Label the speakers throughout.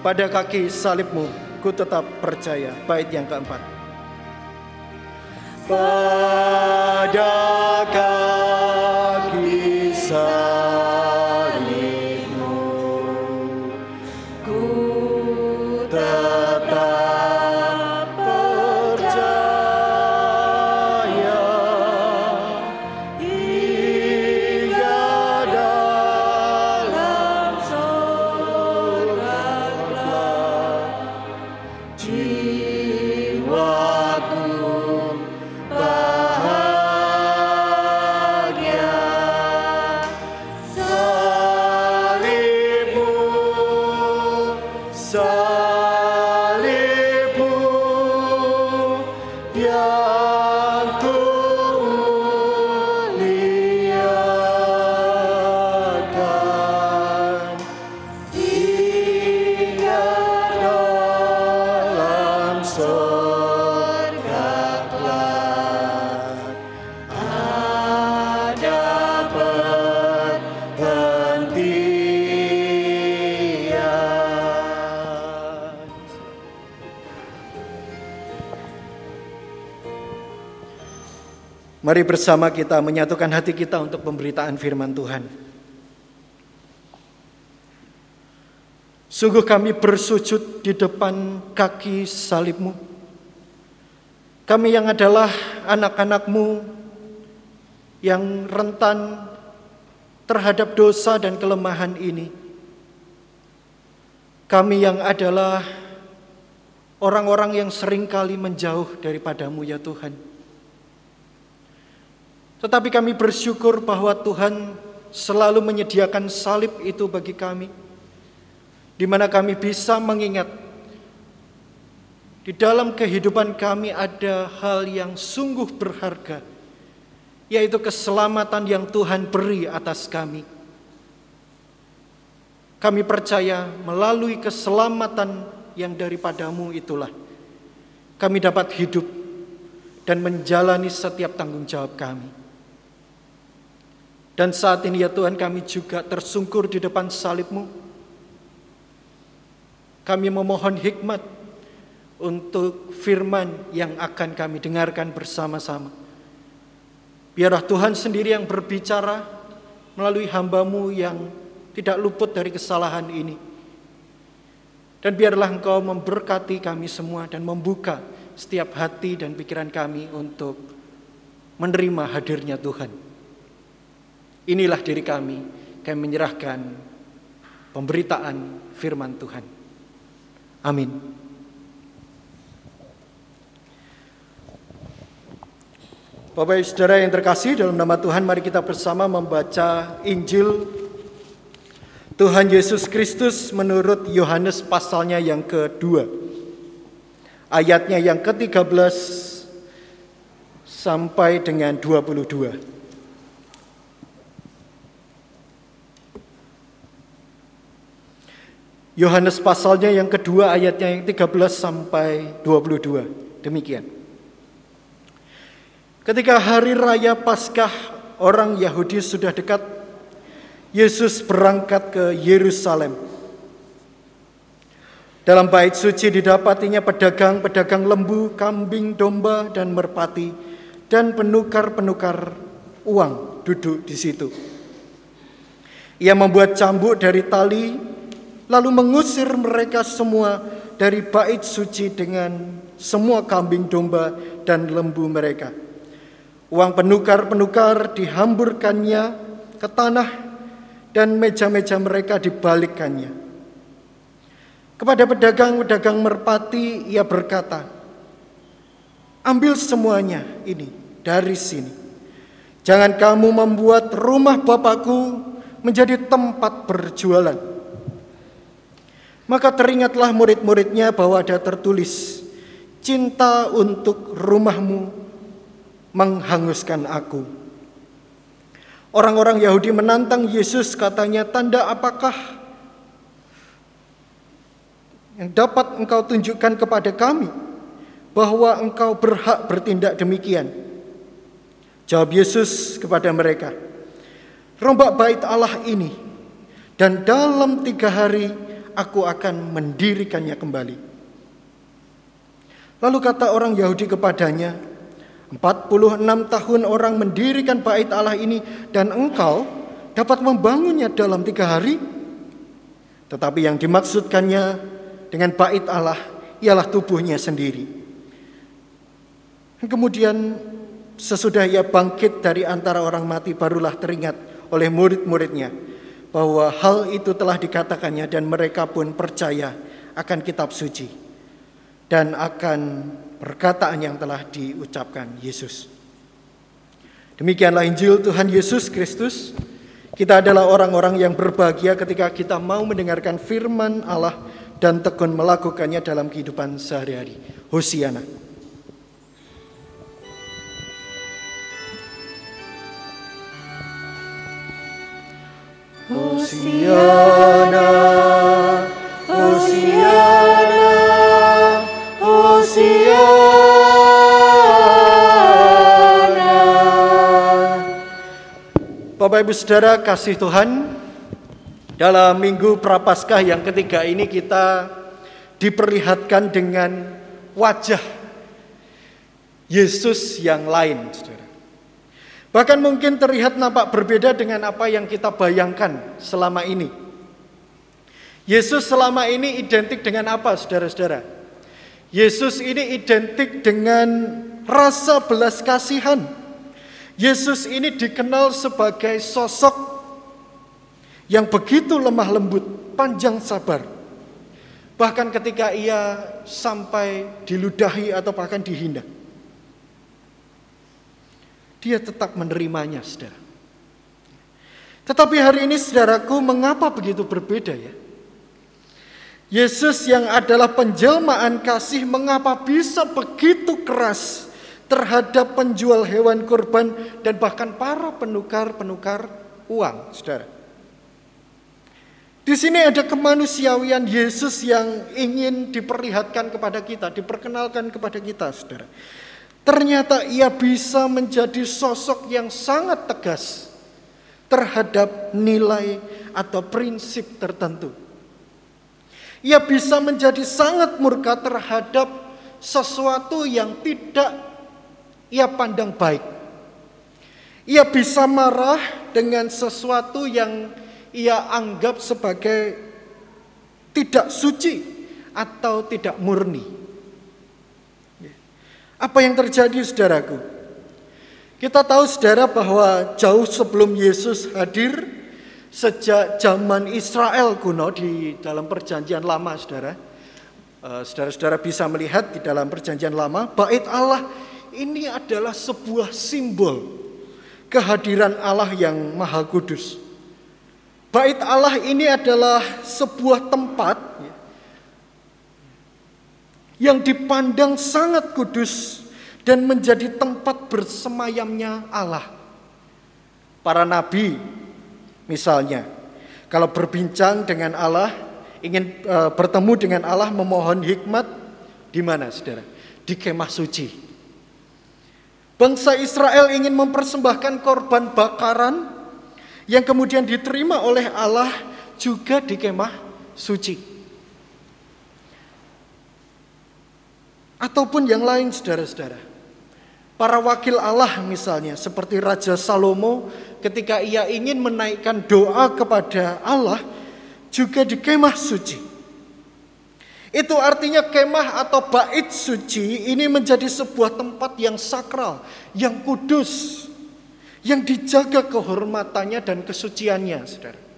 Speaker 1: Pada kaki salibmu, ku tetap percaya. Bait yang keempat. Pada Mari bersama kita menyatukan hati kita untuk pemberitaan firman Tuhan. Sungguh kami bersujud di depan kaki salibmu. Kami yang adalah anak-anakmu yang rentan terhadap dosa dan kelemahan ini. Kami yang adalah orang-orang yang sering kali menjauh daripadamu ya Tuhan. Tetapi kami bersyukur bahwa Tuhan selalu menyediakan salib itu bagi kami di mana kami bisa mengingat di dalam kehidupan kami ada hal yang sungguh berharga, yaitu keselamatan yang Tuhan beri atas kami. Kami percaya melalui keselamatan yang daripadamu itulah kami dapat hidup dan menjalani setiap tanggung jawab kami. Dan saat ini ya Tuhan kami juga tersungkur di depan salibmu. Kami memohon hikmat untuk firman yang akan kami dengarkan bersama-sama. Biarlah Tuhan sendiri yang berbicara melalui hambamu yang tidak luput dari kesalahan ini. Dan biarlah engkau memberkati kami semua dan membuka setiap hati dan pikiran kami untuk menerima hadirnya Tuhan. Inilah diri kami, kami menyerahkan pemberitaan firman Tuhan. Amin. Bapak Ibu Saudara yang terkasih dalam nama Tuhan mari kita bersama membaca Injil Tuhan Yesus Kristus menurut Yohanes pasalnya yang kedua. Ayatnya yang ke-13 sampai dengan 22. Yohanes pasalnya yang kedua ayatnya yang 13 sampai 22. Demikian. Ketika hari raya Paskah orang Yahudi sudah dekat, Yesus berangkat ke Yerusalem. Dalam bait suci didapatinya pedagang-pedagang lembu, kambing, domba, dan merpati, dan penukar-penukar uang duduk di situ. Ia membuat cambuk dari tali, lalu mengusir mereka semua dari bait suci dengan semua kambing domba dan lembu mereka. Uang penukar-penukar dihamburkannya ke tanah dan meja-meja mereka dibalikkannya. Kepada pedagang-pedagang merpati ia berkata, Ambil semuanya ini dari sini. Jangan kamu membuat rumah Bapakku menjadi tempat berjualan. Maka teringatlah murid-muridnya bahwa ada tertulis, cinta untuk rumahmu menghanguskan aku. Orang-orang Yahudi menantang Yesus katanya, tanda apakah yang dapat engkau tunjukkan kepada kami bahwa engkau berhak bertindak demikian? Jawab Yesus kepada mereka, rombak bait Allah ini dan dalam tiga hari aku akan mendirikannya kembali. Lalu kata orang Yahudi kepadanya, 46 tahun orang mendirikan bait Allah ini dan engkau dapat membangunnya dalam tiga hari. Tetapi yang dimaksudkannya dengan bait Allah ialah tubuhnya sendiri. Kemudian sesudah ia bangkit dari antara orang mati barulah teringat oleh murid-muridnya bahwa hal itu telah dikatakannya dan mereka pun percaya akan kitab suci dan akan perkataan yang telah diucapkan Yesus. Demikianlah Injil Tuhan Yesus Kristus. Kita adalah orang-orang yang berbahagia ketika kita mau mendengarkan firman Allah dan tekun melakukannya dalam kehidupan sehari-hari. Hosiana.
Speaker 2: Hosiana, Hosiana, Hosiana.
Speaker 1: Bapak Ibu Saudara kasih Tuhan, dalam minggu Prapaskah yang ketiga ini kita diperlihatkan dengan wajah Yesus yang lain, Saudara. Bahkan mungkin terlihat nampak berbeda dengan apa yang kita bayangkan selama ini. Yesus selama ini identik dengan apa, saudara-saudara? Yesus ini identik dengan rasa belas kasihan. Yesus ini dikenal sebagai sosok yang begitu lemah lembut, panjang sabar. Bahkan ketika ia sampai diludahi atau bahkan dihina. Dia tetap menerimanya, saudara. Tetapi hari ini, saudaraku, mengapa begitu berbeda ya? Yesus yang adalah penjelmaan kasih mengapa bisa begitu keras terhadap penjual hewan kurban dan bahkan para penukar-penukar uang, saudara. Di sini ada kemanusiawian Yesus yang ingin diperlihatkan kepada kita, diperkenalkan kepada kita, saudara. Ternyata ia bisa menjadi sosok yang sangat tegas terhadap nilai atau prinsip tertentu. Ia bisa menjadi sangat murka terhadap sesuatu yang tidak ia pandang baik. Ia bisa marah dengan sesuatu yang ia anggap sebagai tidak suci atau tidak murni. Apa yang terjadi saudaraku? Kita tahu saudara bahwa jauh sebelum Yesus hadir Sejak zaman Israel kuno di dalam perjanjian lama saudara. Eh, saudara-saudara bisa melihat di dalam perjanjian lama. Bait Allah ini adalah sebuah simbol kehadiran Allah yang maha kudus. Bait Allah ini adalah sebuah tempat yang dipandang sangat kudus dan menjadi tempat bersemayamnya Allah. Para nabi Misalnya, kalau berbincang dengan Allah, ingin e, bertemu dengan Allah, memohon hikmat, di mana saudara? Di kemah suci. Bangsa Israel ingin mempersembahkan korban bakaran yang kemudian diterima oleh Allah juga di kemah suci. Ataupun yang lain saudara-saudara. Para wakil Allah misalnya seperti Raja Salomo ketika ia ingin menaikkan doa kepada Allah juga di kemah suci. Itu artinya kemah atau bait suci ini menjadi sebuah tempat yang sakral, yang kudus, yang dijaga kehormatannya dan kesuciannya, Saudara.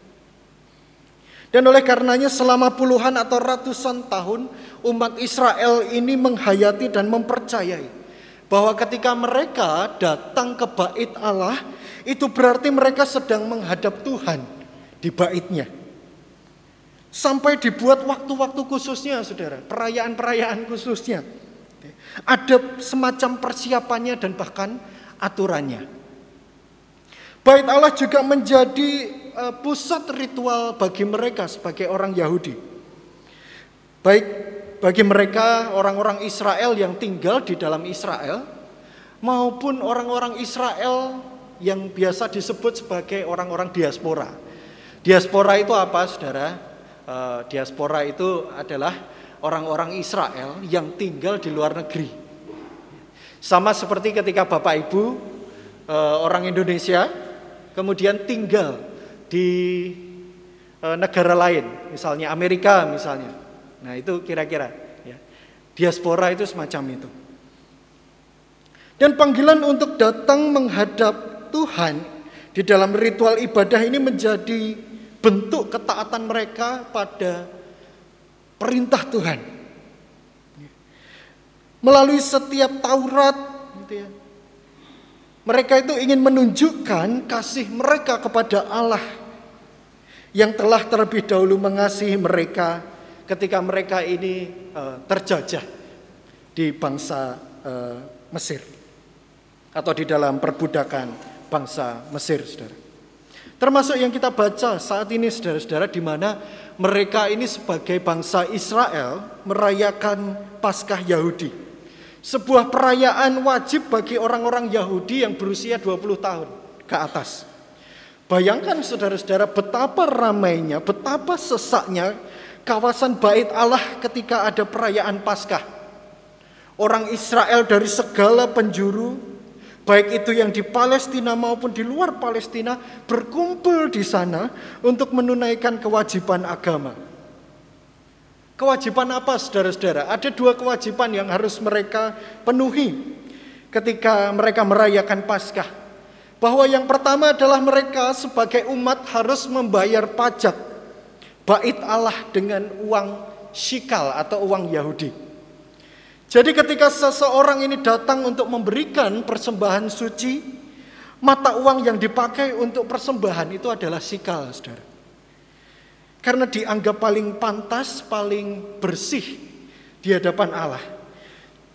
Speaker 1: Dan oleh karenanya selama puluhan atau ratusan tahun umat Israel ini menghayati dan mempercayai bahwa ketika mereka datang ke bait Allah, itu berarti mereka sedang menghadap Tuhan di baitnya. Sampai dibuat waktu-waktu khususnya, saudara, perayaan-perayaan khususnya. Ada semacam persiapannya dan bahkan aturannya. Bait Allah juga menjadi pusat ritual bagi mereka sebagai orang Yahudi. Baik bagi mereka orang-orang Israel yang tinggal di dalam Israel maupun orang-orang Israel yang biasa disebut sebagai orang-orang diaspora. Diaspora itu apa, Saudara? eh, diaspora itu adalah orang-orang Israel yang tinggal di luar negeri. Sama seperti ketika Bapak Ibu eh, orang Indonesia kemudian tinggal di eh, negara lain, misalnya Amerika misalnya. Nah, itu kira-kira ya. Diaspora itu semacam itu. Dan panggilan untuk datang menghadap Tuhan di dalam ritual ibadah ini menjadi bentuk ketaatan mereka pada perintah Tuhan. Melalui setiap Taurat, gitu ya, mereka itu ingin menunjukkan kasih mereka kepada Allah yang telah terlebih dahulu mengasihi mereka ketika mereka ini uh, terjajah di bangsa uh, Mesir atau di dalam perbudakan bangsa Mesir, saudara. Termasuk yang kita baca saat ini saudara-saudara di mana mereka ini sebagai bangsa Israel merayakan Paskah Yahudi. Sebuah perayaan wajib bagi orang-orang Yahudi yang berusia 20 tahun ke atas. Bayangkan saudara-saudara betapa ramainya, betapa sesaknya kawasan bait Allah ketika ada perayaan Paskah. Orang Israel dari segala penjuru baik itu yang di Palestina maupun di luar Palestina berkumpul di sana untuk menunaikan kewajiban agama. Kewajiban apa saudara-saudara? Ada dua kewajiban yang harus mereka penuhi ketika mereka merayakan Paskah. Bahwa yang pertama adalah mereka sebagai umat harus membayar pajak bait Allah dengan uang shikal atau uang Yahudi. Jadi ketika seseorang ini datang untuk memberikan persembahan suci, mata uang yang dipakai untuk persembahan itu adalah sikal, saudara. Karena dianggap paling pantas, paling bersih di hadapan Allah.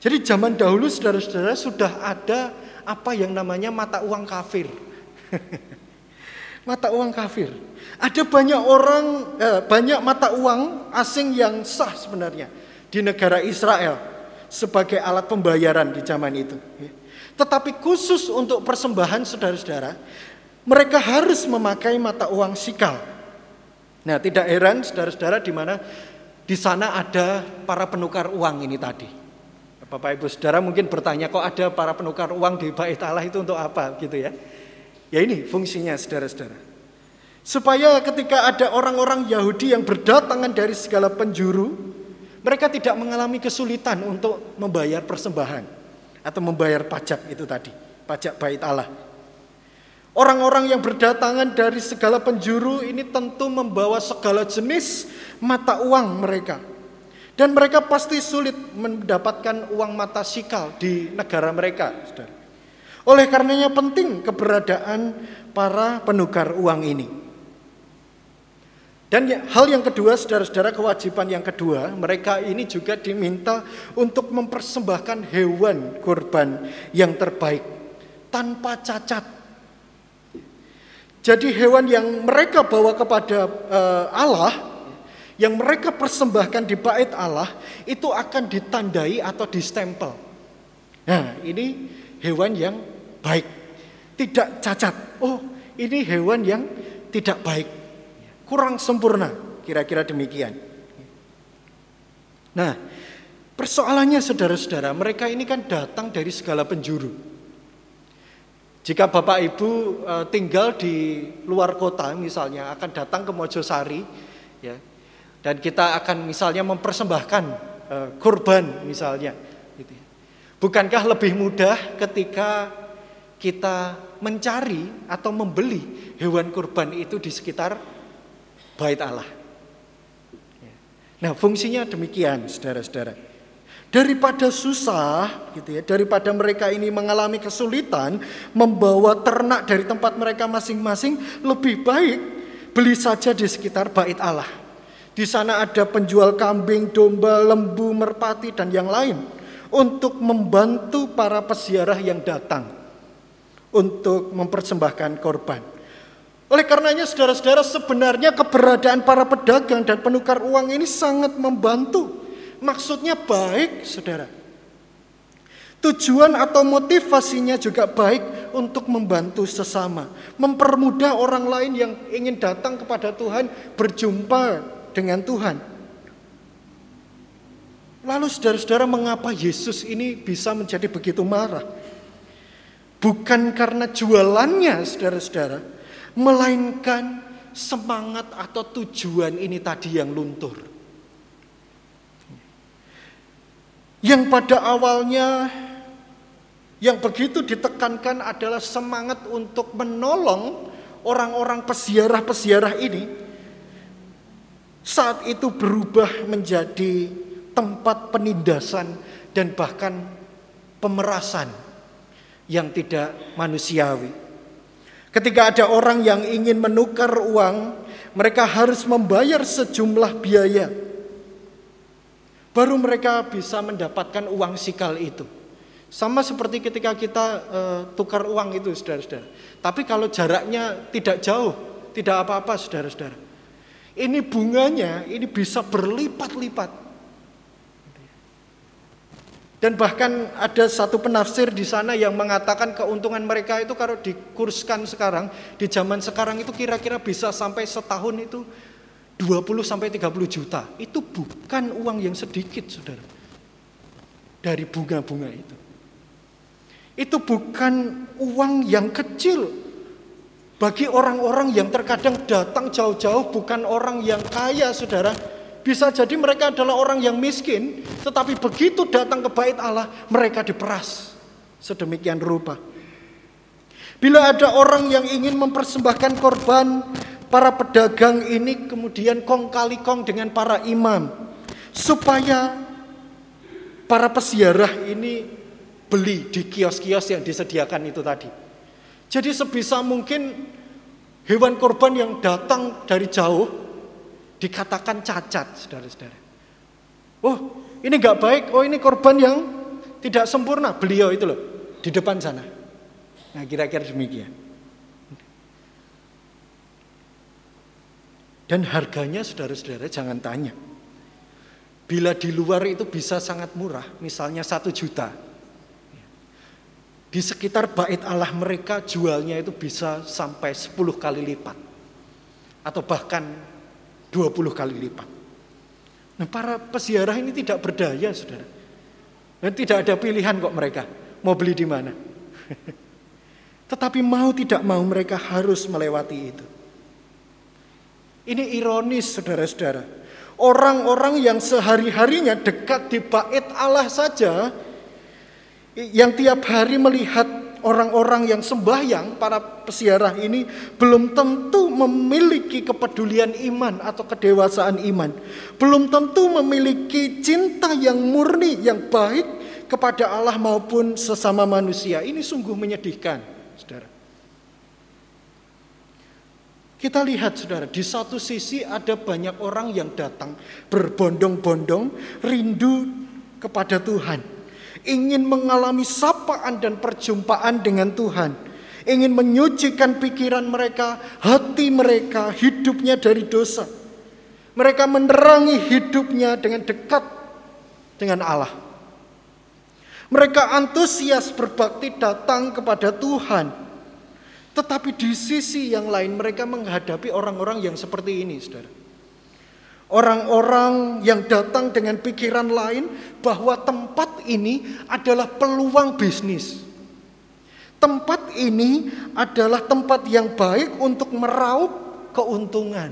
Speaker 1: Jadi zaman dahulu saudara-saudara sudah ada apa yang namanya mata uang kafir. mata uang kafir. Ada banyak orang, eh, banyak mata uang asing yang sah sebenarnya di negara Israel sebagai alat pembayaran di zaman itu. Tetapi khusus untuk persembahan saudara-saudara, mereka harus memakai mata uang sikal. Nah, tidak heran saudara-saudara di mana di sana ada para penukar uang ini tadi. Bapak Ibu Saudara mungkin bertanya kok ada para penukar uang di bait Allah itu untuk apa gitu ya. Ya ini fungsinya saudara-saudara. Supaya ketika ada orang-orang Yahudi yang berdatangan dari segala penjuru, mereka tidak mengalami kesulitan untuk membayar persembahan atau membayar pajak itu tadi, pajak bait Allah. Orang-orang yang berdatangan dari segala penjuru ini tentu membawa segala jenis mata uang mereka. Dan mereka pasti sulit mendapatkan uang mata sikal di negara mereka. Oleh karenanya penting keberadaan para penukar uang ini. Dan ya, hal yang kedua, saudara-saudara, kewajiban yang kedua, mereka ini juga diminta untuk mempersembahkan hewan kurban yang terbaik tanpa cacat. Jadi hewan yang mereka bawa kepada uh, Allah, yang mereka persembahkan di bait Allah, itu akan ditandai atau distempel. Nah, ini hewan yang baik, tidak cacat. Oh, ini hewan yang tidak baik kurang sempurna, kira-kira demikian. Nah, persoalannya saudara-saudara, mereka ini kan datang dari segala penjuru. Jika Bapak Ibu e, tinggal di luar kota misalnya akan datang ke Mojosari ya. Dan kita akan misalnya mempersembahkan e, kurban misalnya gitu ya. Bukankah lebih mudah ketika kita mencari atau membeli hewan kurban itu di sekitar bait Allah. Ya. Nah, fungsinya demikian, saudara-saudara. Daripada susah, gitu ya, daripada mereka ini mengalami kesulitan membawa ternak dari tempat mereka masing-masing, lebih baik beli saja di sekitar bait Allah. Di sana ada penjual kambing, domba, lembu, merpati, dan yang lain untuk membantu para peziarah yang datang untuk mempersembahkan korban. Oleh karenanya saudara-saudara sebenarnya keberadaan para pedagang dan penukar uang ini sangat membantu. Maksudnya baik saudara. Tujuan atau motivasinya juga baik untuk membantu sesama. Mempermudah orang lain yang ingin datang kepada Tuhan berjumpa dengan Tuhan. Lalu saudara-saudara mengapa Yesus ini bisa menjadi begitu marah? Bukan karena jualannya saudara-saudara, melainkan semangat atau tujuan ini tadi yang luntur. Yang pada awalnya yang begitu ditekankan adalah semangat untuk menolong orang-orang pesiarah-pesiarah ini saat itu berubah menjadi tempat penindasan dan bahkan pemerasan yang tidak manusiawi. Ketika ada orang yang ingin menukar uang, mereka harus membayar sejumlah biaya. Baru mereka bisa mendapatkan uang sikal itu. Sama seperti ketika kita uh, tukar uang itu, saudara-saudara. Tapi kalau jaraknya tidak jauh, tidak apa-apa, saudara-saudara. Ini bunganya, ini bisa berlipat-lipat. Dan bahkan ada satu penafsir di sana yang mengatakan keuntungan mereka itu kalau dikurskan sekarang, di zaman sekarang itu kira-kira bisa sampai setahun itu 20 sampai 30 juta. Itu bukan uang yang sedikit, Saudara. Dari bunga-bunga itu. Itu bukan uang yang kecil bagi orang-orang yang terkadang datang jauh-jauh bukan orang yang kaya, Saudara. Bisa jadi mereka adalah orang yang miskin, tetapi begitu datang ke bait Allah, mereka diperas sedemikian rupa. Bila ada orang yang ingin mempersembahkan korban, para pedagang ini kemudian kong kali kong dengan para imam supaya para pesiarah ini beli di kios-kios yang disediakan itu tadi. Jadi sebisa mungkin hewan korban yang datang dari jauh dikatakan cacat, saudara-saudara. Oh, ini nggak baik. Oh, ini korban yang tidak sempurna. Beliau itu loh di depan sana. Nah, kira-kira demikian. Dan harganya saudara-saudara jangan tanya. Bila di luar itu bisa sangat murah, misalnya satu juta. Di sekitar bait Allah mereka jualnya itu bisa sampai 10 kali lipat. Atau bahkan 20 kali lipat. Nah para pesiarah ini tidak berdaya saudara. Dan tidak ada pilihan kok mereka. Mau beli di mana. Tetapi mau tidak mau mereka harus melewati itu. Ini ironis saudara-saudara. Orang-orang yang sehari-harinya dekat di bait Allah saja yang tiap hari melihat orang-orang yang sembahyang, para pesiarah ini belum tentu memiliki kepedulian iman atau kedewasaan iman. Belum tentu memiliki cinta yang murni, yang baik kepada Allah maupun sesama manusia. Ini sungguh menyedihkan, saudara. Kita lihat saudara, di satu sisi ada banyak orang yang datang berbondong-bondong rindu kepada Tuhan ingin mengalami sapaan dan perjumpaan dengan Tuhan, ingin menyucikan pikiran mereka, hati mereka, hidupnya dari dosa. Mereka menerangi hidupnya dengan dekat dengan Allah. Mereka antusias berbakti datang kepada Tuhan. Tetapi di sisi yang lain mereka menghadapi orang-orang yang seperti ini, Saudara. Orang-orang yang datang dengan pikiran lain bahwa tempat ini adalah peluang bisnis. Tempat ini adalah tempat yang baik untuk meraup keuntungan.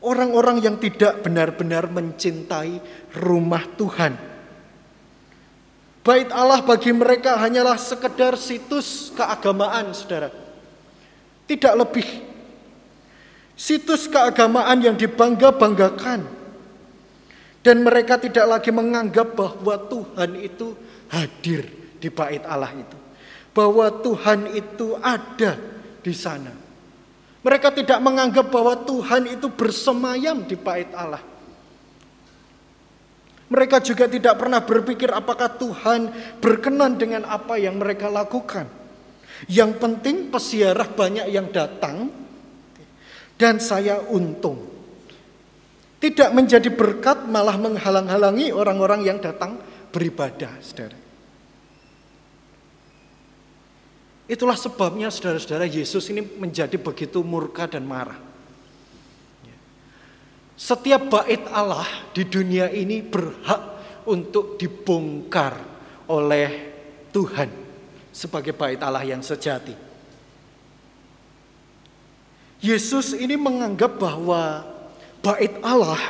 Speaker 1: Orang-orang yang tidak benar-benar mencintai rumah Tuhan. Bait Allah bagi mereka hanyalah sekedar situs keagamaan, saudara. Tidak lebih Situs keagamaan yang dibangga-banggakan. Dan mereka tidak lagi menganggap bahwa Tuhan itu hadir di bait Allah itu. Bahwa Tuhan itu ada di sana. Mereka tidak menganggap bahwa Tuhan itu bersemayam di bait Allah. Mereka juga tidak pernah berpikir apakah Tuhan berkenan dengan apa yang mereka lakukan. Yang penting pesiarah banyak yang datang, dan saya untung. Tidak menjadi berkat malah menghalang-halangi orang-orang yang datang beribadah, saudara. Itulah sebabnya saudara-saudara Yesus ini menjadi begitu murka dan marah. Setiap bait Allah di dunia ini berhak untuk dibongkar oleh Tuhan sebagai bait Allah yang sejati. Yesus ini menganggap bahwa bait Allah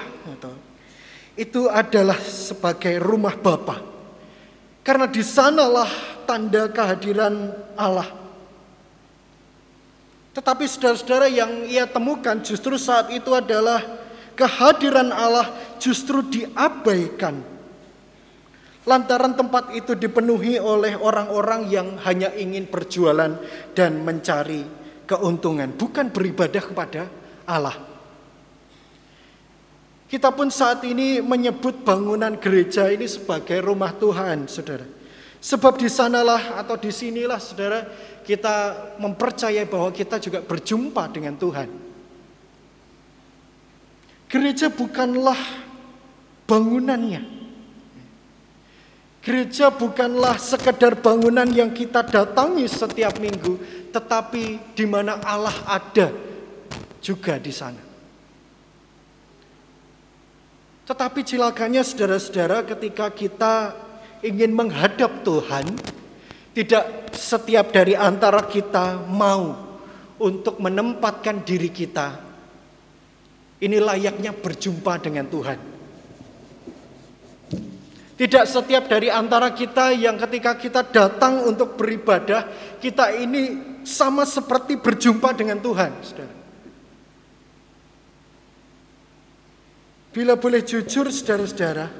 Speaker 1: itu adalah sebagai rumah Bapa. Karena di sanalah tanda kehadiran Allah. Tetapi saudara-saudara yang ia temukan justru saat itu adalah kehadiran Allah justru diabaikan. Lantaran tempat itu dipenuhi oleh orang-orang yang hanya ingin berjualan dan mencari keuntungan, bukan beribadah kepada Allah. Kita pun saat ini menyebut bangunan gereja ini sebagai rumah Tuhan, saudara. Sebab di sanalah atau di sinilah, saudara, kita mempercayai bahwa kita juga berjumpa dengan Tuhan. Gereja bukanlah bangunannya. Gereja bukanlah sekedar bangunan yang kita datangi setiap minggu, tetapi di mana Allah ada juga di sana. Tetapi cilakanya saudara-saudara ketika kita ingin menghadap Tuhan, tidak setiap dari antara kita mau untuk menempatkan diri kita. Ini layaknya berjumpa dengan Tuhan. Tidak setiap dari antara kita yang ketika kita datang untuk beribadah, kita ini sama seperti berjumpa dengan Tuhan, saudara. Bila boleh jujur saudara-saudara,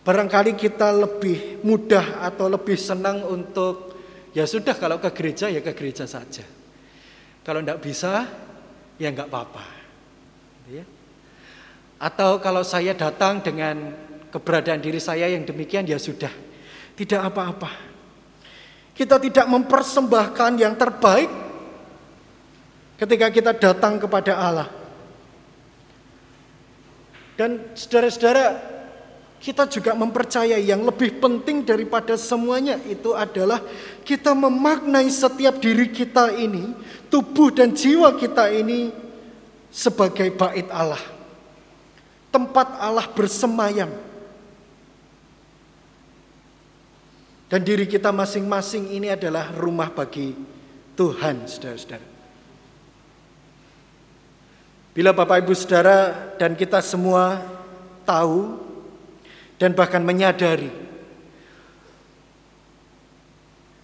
Speaker 1: barangkali kita lebih mudah atau lebih senang untuk ya sudah kalau ke gereja ya ke gereja saja. Kalau tidak bisa ya nggak apa-apa. Gitu ya. Atau kalau saya datang dengan keberadaan diri saya yang demikian ya sudah, tidak apa-apa. Kita tidak mempersembahkan yang terbaik ketika kita datang kepada Allah. Dan saudara-saudara, kita juga mempercayai yang lebih penting daripada semuanya itu adalah kita memaknai setiap diri kita ini, tubuh dan jiwa kita ini sebagai bait Allah. Tempat Allah bersemayam. Dan diri kita masing-masing ini adalah rumah bagi Tuhan, saudara-saudara. Bila Bapak Ibu Saudara dan kita semua tahu dan bahkan menyadari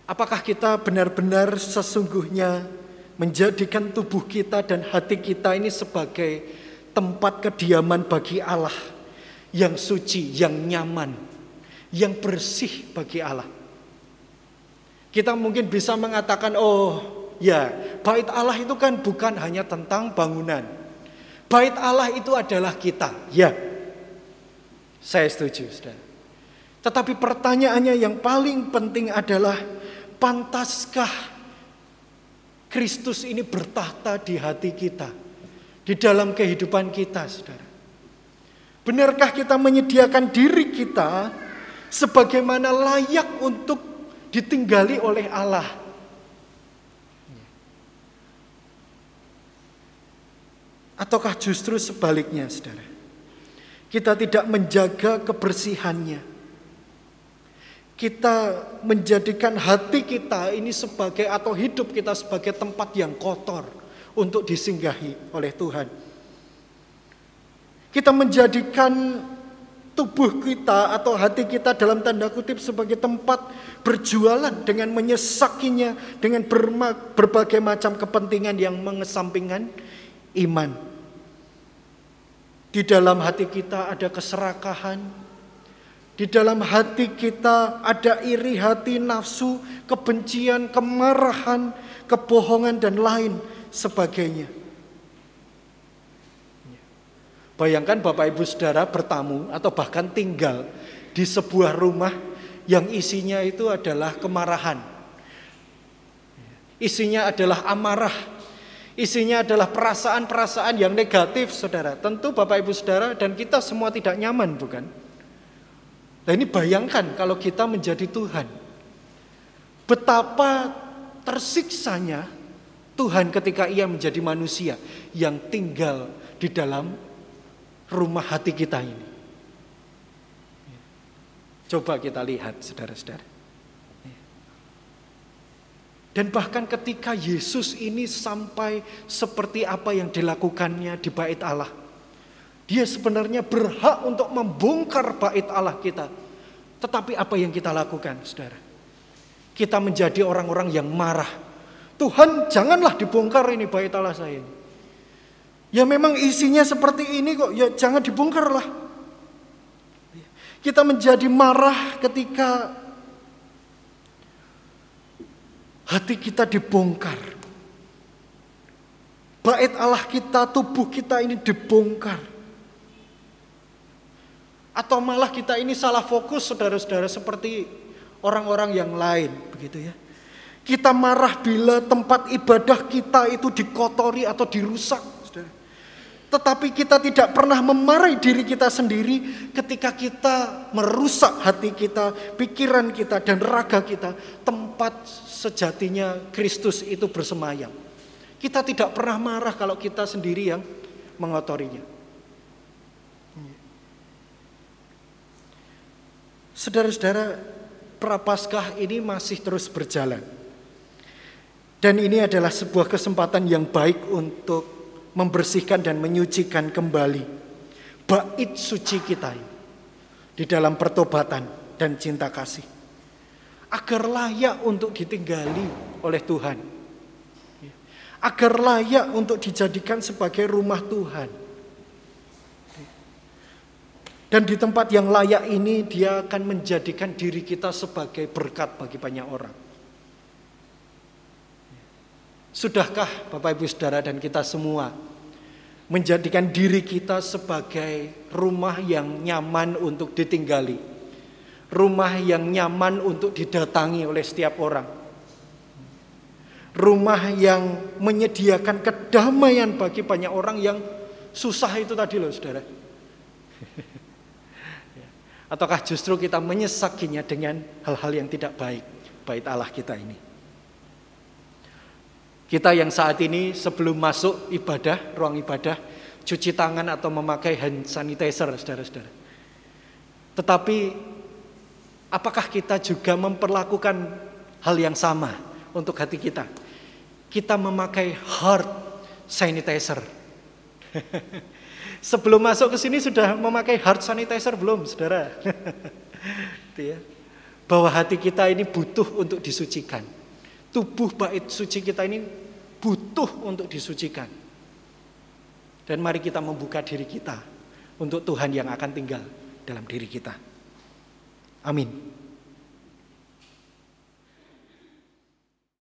Speaker 1: apakah kita benar-benar sesungguhnya menjadikan tubuh kita dan hati kita ini sebagai tempat kediaman bagi Allah yang suci, yang nyaman, yang bersih bagi Allah. Kita mungkin bisa mengatakan, "Oh, ya, bait Allah itu kan bukan hanya tentang bangunan." Bait Allah itu adalah kita. Ya, saya setuju, saudara. Tetapi pertanyaannya yang paling penting adalah, pantaskah Kristus ini bertahta di hati kita, di dalam kehidupan kita, saudara? Benarkah kita menyediakan diri kita sebagaimana layak untuk ditinggali oleh Allah? Ataukah justru sebaliknya, saudara? Kita tidak menjaga kebersihannya. Kita menjadikan hati kita ini sebagai atau hidup kita sebagai tempat yang kotor untuk disinggahi oleh Tuhan. Kita menjadikan tubuh kita atau hati kita dalam tanda kutip sebagai tempat berjualan dengan menyesakinya dengan berbagai macam kepentingan yang mengesampingkan iman. Di dalam hati kita ada keserakahan. Di dalam hati kita ada iri hati, nafsu, kebencian, kemarahan, kebohongan, dan lain sebagainya. Bayangkan Bapak Ibu Saudara bertamu atau bahkan tinggal di sebuah rumah yang isinya itu adalah kemarahan. Isinya adalah amarah, Isinya adalah perasaan-perasaan yang negatif, saudara. Tentu Bapak Ibu saudara dan kita semua tidak nyaman, bukan? Nah ini bayangkan kalau kita menjadi Tuhan. Betapa tersiksanya Tuhan ketika ia menjadi manusia yang tinggal di dalam rumah hati kita ini. Coba kita lihat saudara-saudara. Dan bahkan ketika Yesus ini sampai seperti apa yang dilakukannya di bait Allah. Dia sebenarnya berhak untuk membongkar bait Allah kita. Tetapi apa yang kita lakukan saudara? Kita menjadi orang-orang yang marah. Tuhan janganlah dibongkar ini bait Allah saya. Ya memang isinya seperti ini kok, ya jangan dibongkarlah. Kita menjadi marah ketika hati kita dibongkar. Bait Allah kita, tubuh kita ini dibongkar. Atau malah kita ini salah fokus saudara-saudara seperti orang-orang yang lain begitu ya. Kita marah bila tempat ibadah kita itu dikotori atau dirusak. Tetapi kita tidak pernah memarahi diri kita sendiri ketika kita merusak hati kita, pikiran kita, dan raga kita. Tempat sejatinya Kristus itu bersemayam. Kita tidak pernah marah kalau kita sendiri yang mengotorinya. Saudara-saudara, prapaskah ini masih terus berjalan. Dan ini adalah sebuah kesempatan yang baik untuk membersihkan dan menyucikan kembali bait suci kita di dalam pertobatan dan cinta kasih agar layak untuk ditinggali oleh Tuhan. Agar layak untuk dijadikan sebagai rumah Tuhan. Dan di tempat yang layak ini dia akan menjadikan diri kita sebagai berkat bagi banyak orang. Sudahkah Bapak Ibu Saudara dan kita semua menjadikan diri kita sebagai rumah yang nyaman untuk ditinggali? Rumah yang nyaman untuk didatangi oleh setiap orang. Rumah yang menyediakan kedamaian bagi banyak orang yang susah itu tadi loh Saudara. Ataukah justru kita menyesakinya dengan hal-hal yang tidak baik bait Allah kita ini? Kita yang saat ini sebelum masuk ibadah, ruang ibadah, cuci tangan atau memakai hand sanitizer, saudara-saudara. Tetapi apakah kita juga memperlakukan hal yang sama untuk hati kita? Kita memakai hard sanitizer. Sebelum masuk ke sini sudah memakai hard sanitizer belum, saudara? Ya. Bahwa hati kita ini butuh untuk disucikan. Tubuh bait suci kita ini butuh untuk disucikan. Dan mari kita membuka diri kita untuk Tuhan yang akan tinggal dalam diri kita. Amin.